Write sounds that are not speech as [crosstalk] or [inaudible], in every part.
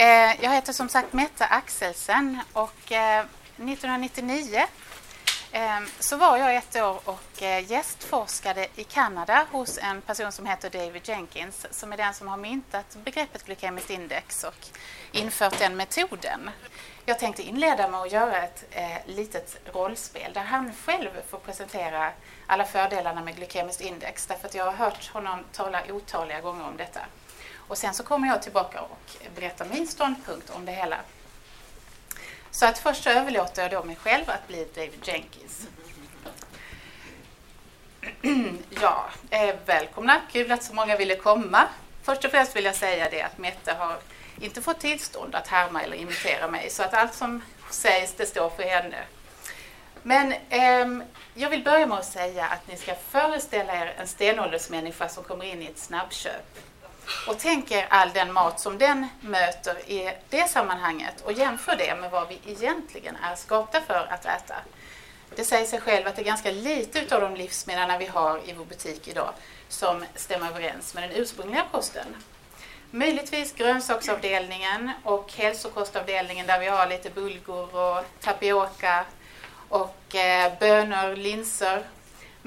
Eh, jag heter som sagt Metta Axelsen och eh, 1999 eh, så var jag ett år och eh, gästforskade i Kanada hos en person som heter David Jenkins som är den som har myntat begreppet glykemiskt index och infört den metoden. Jag tänkte inleda med att göra ett eh, litet rollspel där han själv får presentera alla fördelarna med glykemiskt index därför att jag har hört honom tala otaliga gånger om detta. Och sen så kommer jag tillbaka och berättar min ståndpunkt om det hela. Så att först så överlåter jag då mig själv att bli David Jenkins. [clears throat] ja, eh, välkomna. Kul att så många ville komma. Först och främst vill jag säga det att Mette har inte fått tillstånd att härma eller imitera mig så att allt som sägs det står för henne. Men eh, jag vill börja med att säga att ni ska föreställa er en stenåldersmänniska som kommer in i ett snabbköp och tänker all den mat som den möter i det sammanhanget och jämför det med vad vi egentligen är skapta för att äta. Det säger sig själv att det är ganska lite av de livsmedel vi har i vår butik idag som stämmer överens med den ursprungliga kosten. Möjligtvis grönsaksavdelningen och hälsokostavdelningen där vi har lite bulgur och tapioka och eh, bönor, linser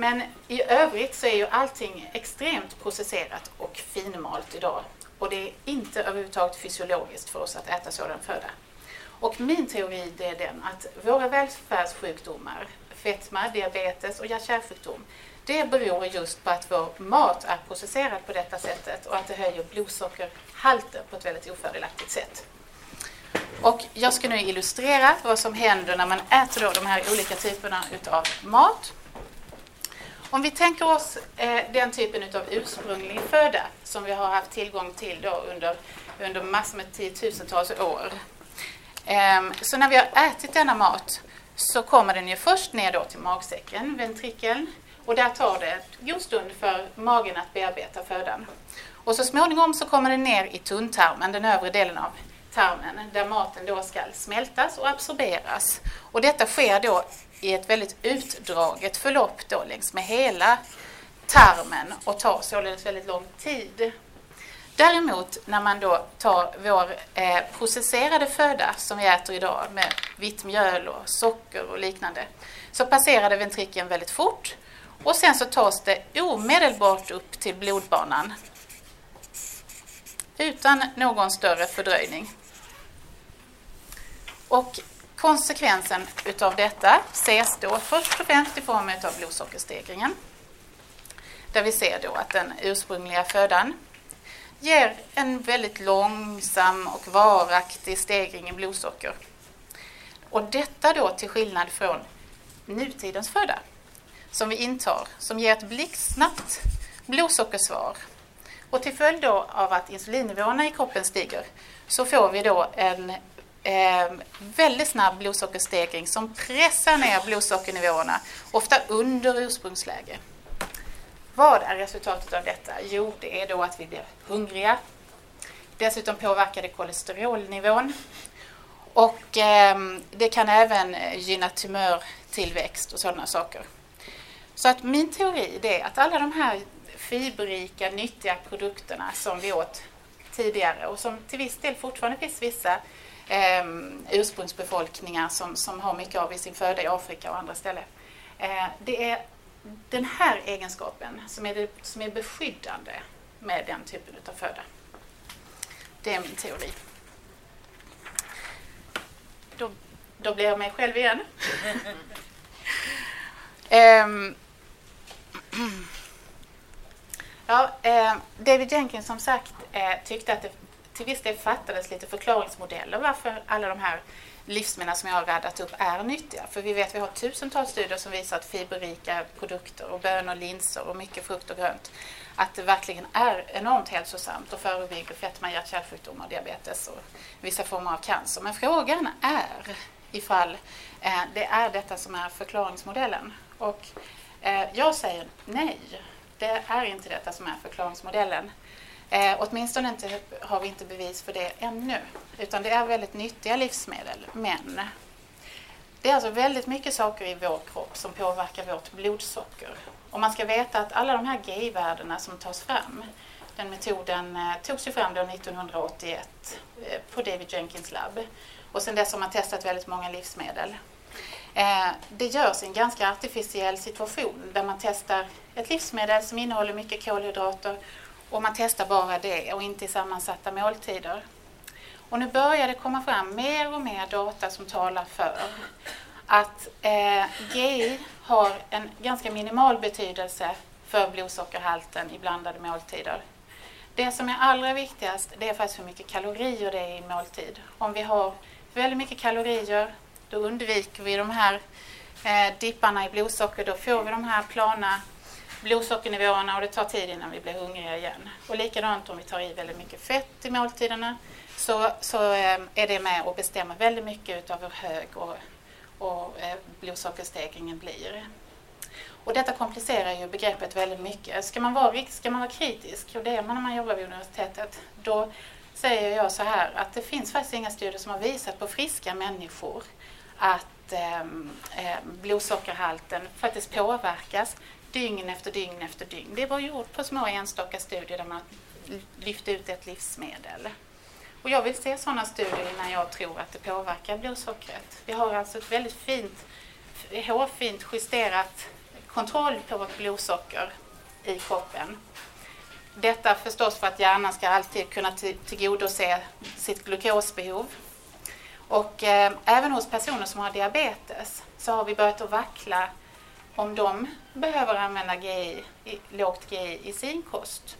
men i övrigt så är ju allting extremt processerat och finmalt idag. Och det är inte överhuvudtaget fysiologiskt för oss att äta sådan föda. Och min teori är den att våra välfärdssjukdomar, fetma, diabetes och hjärt-kärlsjukdom, det beror just på att vår mat är processerad på detta sättet och att det höjer blodsockerhalten på ett väldigt ofördelaktigt sätt. Och jag ska nu illustrera vad som händer när man äter då de här olika typerna utav mat. Om vi tänker oss eh, den typen av ursprunglig föda som vi har haft tillgång till då under, under massor med tiotusentals år. Eh, så när vi har ätit denna mat så kommer den ju först ner då till magsäcken, ventrikeln, och där tar det en god stund för magen att bearbeta födan. Och så småningom så kommer den ner i tunntarmen, den övre delen av tarmen, där maten då ska smältas och absorberas. Och detta sker då i ett väldigt utdraget förlopp då längs med hela tarmen och tar således väldigt lång tid. Däremot när man då tar vår eh, processerade föda som vi äter idag med vitt mjöl och socker och liknande så passerar det ventrikeln väldigt fort och sen så tas det omedelbart upp till blodbanan utan någon större fördröjning. Och Konsekvensen utav detta ses då först och främst i form av blodsockerstegringen. Där vi ser då att den ursprungliga födan ger en väldigt långsam och varaktig stegring i blodsocker. Och detta då till skillnad från nutidens föda som vi intar, som ger ett blixtsnabbt blodsockersvar. Och till följd av att insulinnivåerna i kroppen stiger så får vi då en eh, väldigt snabb blodsockerstegring som pressar ner blodsockernivåerna, ofta under ursprungsläge. Vad är resultatet av detta? Jo, det är då att vi blir hungriga. Dessutom påverkar det kolesterolnivån. Och eh, det kan även gynna tumörtillväxt och sådana saker. Så att min teori är att alla de här fiberrika, nyttiga produkterna som vi åt tidigare och som till viss del fortfarande finns vissa eh, ursprungsbefolkningar som, som har mycket av i sin föda i Afrika och andra ställen. Eh, det är den här egenskapen som är, det, som är beskyddande med den typen av föda. Det är min teori. Då, då blir jag mig själv igen. um, [laughs] ja, eh, David Jenkins som sagt eh, tyckte att det till viss del fattades lite förklaringsmodeller varför alla de här livsmedlen som jag har radat upp är nyttiga. För vi vet att vi har tusentals studier som visar att fiberrika produkter och bönor, linser och mycket frukt och grönt att det verkligen är enormt hälsosamt och förebygger fetma, hjärt-kärlsjukdomar, diabetes och vissa former av cancer. Men frågan är ifall eh, det är detta som är förklaringsmodellen. Och eh, jag säger nej, det är inte detta som är förklaringsmodellen. Eh, åtminstone inte, har vi inte bevis för det ännu. Utan det är väldigt nyttiga livsmedel. Men det är alltså väldigt mycket saker i vår kropp som påverkar vårt blodsocker. Och man ska veta att alla de här GI-värdena som tas fram, Den metoden eh, togs ju fram då 1981 eh, på David Jenkins labb. Och sedan dess har man testat väldigt många livsmedel. Eh, det görs i en ganska artificiell situation där man testar ett livsmedel som innehåller mycket kolhydrater och man testar bara det och inte i sammansatta måltider. Och nu börjar det komma fram mer och mer data som talar för att eh, GI har en ganska minimal betydelse för blodsockerhalten i blandade måltider. Det som är allra viktigast det är faktiskt hur mycket kalorier det är i en måltid. Om vi har väldigt mycket kalorier då undviker vi de här eh, dipparna i blodsocker. Då får vi de här plana blodsockernivåerna och det tar tid innan vi blir hungriga igen. Och likadant om vi tar i väldigt mycket fett i måltiderna så, så ehm, är det med och bestämmer väldigt mycket av hur hög och, och eh, blodsockerstegringen blir. Och detta komplicerar ju begreppet väldigt mycket. Ska man vara, ska man vara kritisk, och det är man när man jobbar vid universitetet, då säger jag så här att det finns faktiskt inga studier som har visat på friska människor att ehm, eh, blodsockerhalten faktiskt påverkas dygn efter dygn efter dygn. Det var gjort på små enstaka studier där man lyfte ut ett livsmedel. Och jag vill se sådana studier innan jag tror att det påverkar blodsockret. Vi har alltså ett väldigt fint, hårfint justerat kontroll på vårt blodsocker i kroppen. Detta förstås för att hjärnan ska alltid kunna tillgodose sitt glukosbehov. Och eh, även hos personer som har diabetes så har vi börjat att vackla om de behöver använda GI, lågt GI i sin kost.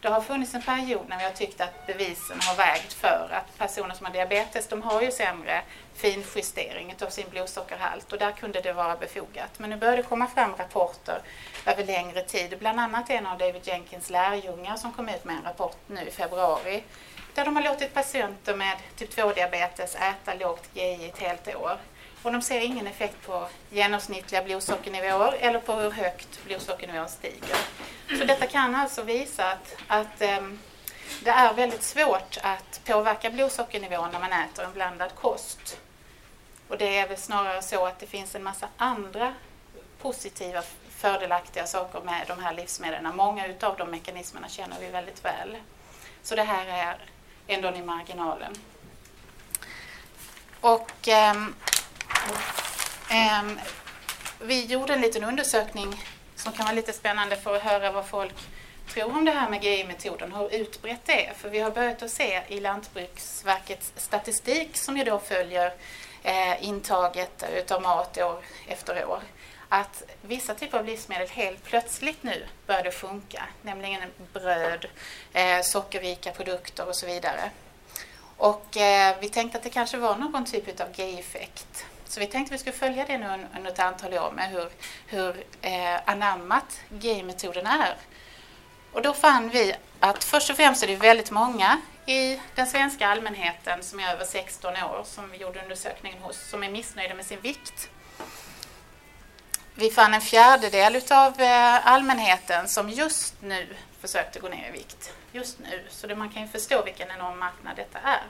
Det har funnits en period när vi har tyckt att bevisen har vägt för att personer som har diabetes, de har ju sämre finjustering av sin blodsockerhalt och där kunde det vara befogat. Men nu börjar det komma fram rapporter över längre tid, bland annat en av David Jenkins lärjungar som kom ut med en rapport nu i februari där de har låtit patienter med typ 2-diabetes äta lågt GI ett helt år. Och de ser ingen effekt på genomsnittliga blodsockernivåer eller på hur högt blodsockernivån stiger. Så detta kan alltså visa att, att um, det är väldigt svårt att påverka blodsockernivån när man äter en blandad kost. Och det är väl snarare så att det finns en massa andra positiva fördelaktiga saker med de här livsmedlen. Många utav de mekanismerna känner vi väldigt väl. Så det här är ändå i marginalen. Och um, um, vi gjorde en liten undersökning som kan vara lite spännande för att höra vad folk tror om det här med GI-metoden, hur utbrett det är. För vi har börjat att se i Lantbruksverkets statistik som ju då följer eh, intaget utav mat år efter år att vissa typer av livsmedel helt plötsligt nu började funka, nämligen bröd, eh, sockerrika produkter och så vidare. Och eh, vi tänkte att det kanske var någon typ av GI-effekt. Så vi tänkte att vi skulle följa det nu under ett antal år med hur, hur eh, anammat gay-metoden är. Och då fann vi att först och främst är det väldigt många i den svenska allmänheten som är över 16 år, som vi gjorde undersökningen hos, som är missnöjda med sin vikt. Vi fann en fjärdedel av eh, allmänheten som just nu försökte gå ner i vikt. Just nu. Så det, man kan ju förstå vilken enorm marknad detta är.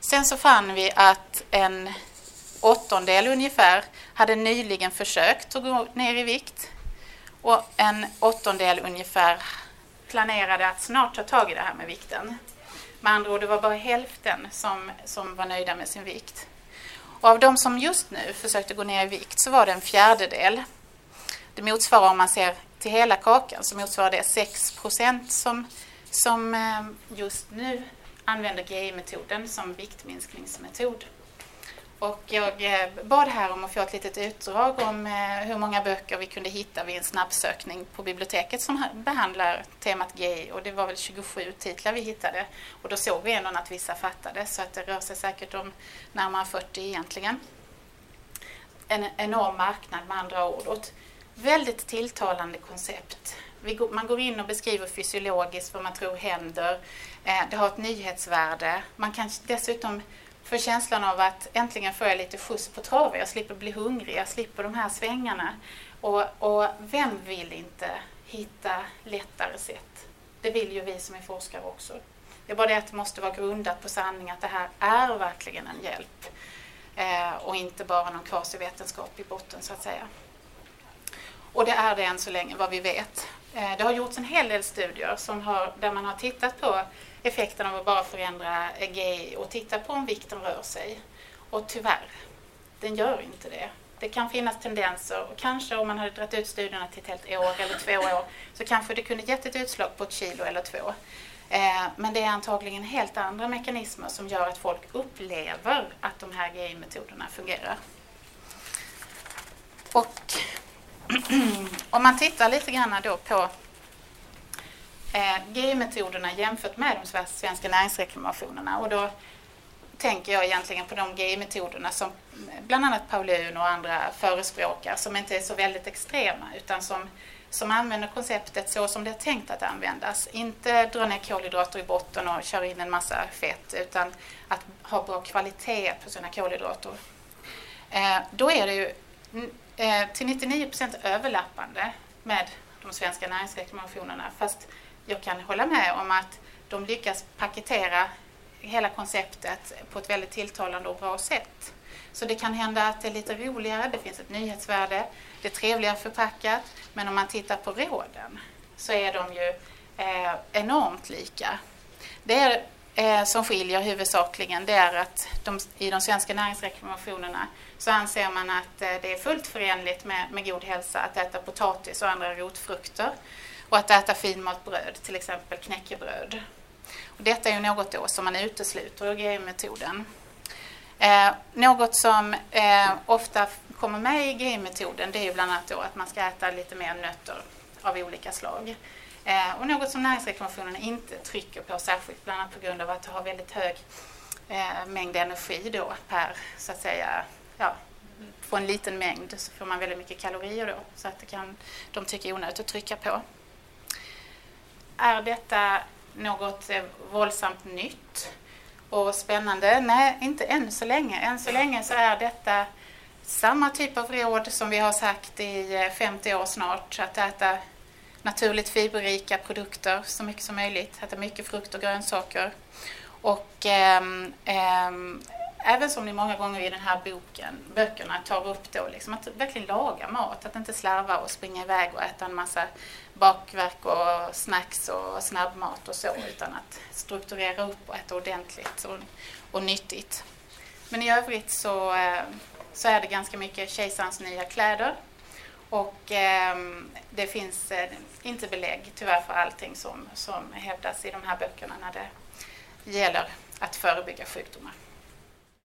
Sen så fann vi att en åttondel ungefär hade nyligen försökt att gå ner i vikt och en åttondel ungefär planerade att snart ta tag i det här med vikten. Med andra ord, det var bara hälften som, som var nöjda med sin vikt. Och av de som just nu försökte gå ner i vikt så var det en fjärdedel. Det motsvarar om man ser till hela kakan så motsvarar det 6 som, som eh, just nu använder GI-metoden som viktminskningsmetod. Och jag eh, bad här om att få ett litet utdrag om eh, hur många böcker vi kunde hitta vid en snabbsökning på biblioteket som behandlar temat gay. och det var väl 27 titlar vi hittade. Och då såg vi ändå att vissa fattades, så att det rör sig säkert om närmare 40 egentligen. En enorm marknad med andra ord och ett väldigt tilltalande koncept. Man går in och beskriver fysiologiskt vad man tror händer. Eh, det har ett nyhetsvärde. Man kan dessutom för känslan av att äntligen får jag lite skjuts på traven. Jag slipper bli hungrig, jag slipper de här svängarna. Och, och vem vill inte hitta lättare sätt? Det vill ju vi som är forskare också. Det är bara det att det måste vara grundat på sanning att det här är verkligen en hjälp eh, och inte bara någon kvasivetenskap i botten så att säga. Och det är det än så länge vad vi vet. Eh, det har gjorts en hel del studier som har, där man har tittat på effekten av att bara förändra GI och titta på om vikten rör sig. Och tyvärr, den gör inte det. Det kan finnas tendenser och kanske om man hade dragit ut studierna till ett helt år eller två år så kanske det kunde gett ett utslag på ett kilo eller två. Eh, men det är antagligen helt andra mekanismer som gör att folk upplever att de här GI-metoderna fungerar. Och [clears throat] om man tittar lite grann då på Eh, GI-metoderna jämfört med de svenska näringsreklamationerna och då tänker jag egentligen på de GI-metoderna som eh, bland annat Paulun och andra förespråkar som inte är så väldigt extrema utan som, som använder konceptet så som det är tänkt att användas. Inte dra ner kolhydrater i botten och köra in en massa fett utan att ha bra kvalitet på sina kolhydrater. Eh, då är det ju eh, till 99 procent överlappande med de svenska näringsreklamationerna fast jag kan hålla med om att de lyckas paketera hela konceptet på ett väldigt tilltalande och bra sätt. Så det kan hända att det är lite roligare, det finns ett nyhetsvärde, det är trevligare förpackat, men om man tittar på råden så är de ju eh, enormt lika. Det är, eh, som skiljer huvudsakligen det är att de, i de svenska näringsreklamationerna så anser man att eh, det är fullt förenligt med, med god hälsa att äta potatis och andra rotfrukter och att äta finmalt bröd, till exempel knäckebröd. Och detta är ju något då som man utesluter ur GI-metoden. Eh, något som eh, ofta kommer med i GI-metoden det är ju bland annat då att man ska äta lite mer nötter av olika slag. Eh, och något som näringsreklamationen inte trycker på särskilt, bland annat på grund av att det har väldigt hög eh, mängd energi då per, så att säga, ja, på en liten mängd så får man väldigt mycket kalorier då, så att det kan de tycker är onödigt att trycka på. Är detta något eh, våldsamt nytt och spännande? Nej, inte än så länge. Än så länge så är detta samma typ av råd som vi har sagt i eh, 50 år snart, att äta naturligt fiberrika produkter så mycket som möjligt, äta mycket frukt och grönsaker. Och eh, eh, även som ni många gånger i den här boken, böckerna tar upp då, liksom att verkligen laga mat, att inte slarva och springa iväg och äta en massa bakverk och snacks och snabbmat och så, utan att strukturera upp och äta ordentligt och, och nyttigt. Men i övrigt så, eh, så är det ganska mycket kejsarens nya kläder och eh, det finns eh, inte belägg tyvärr för allting som, som hävdas i de här böckerna när det gäller att förebygga sjukdomar.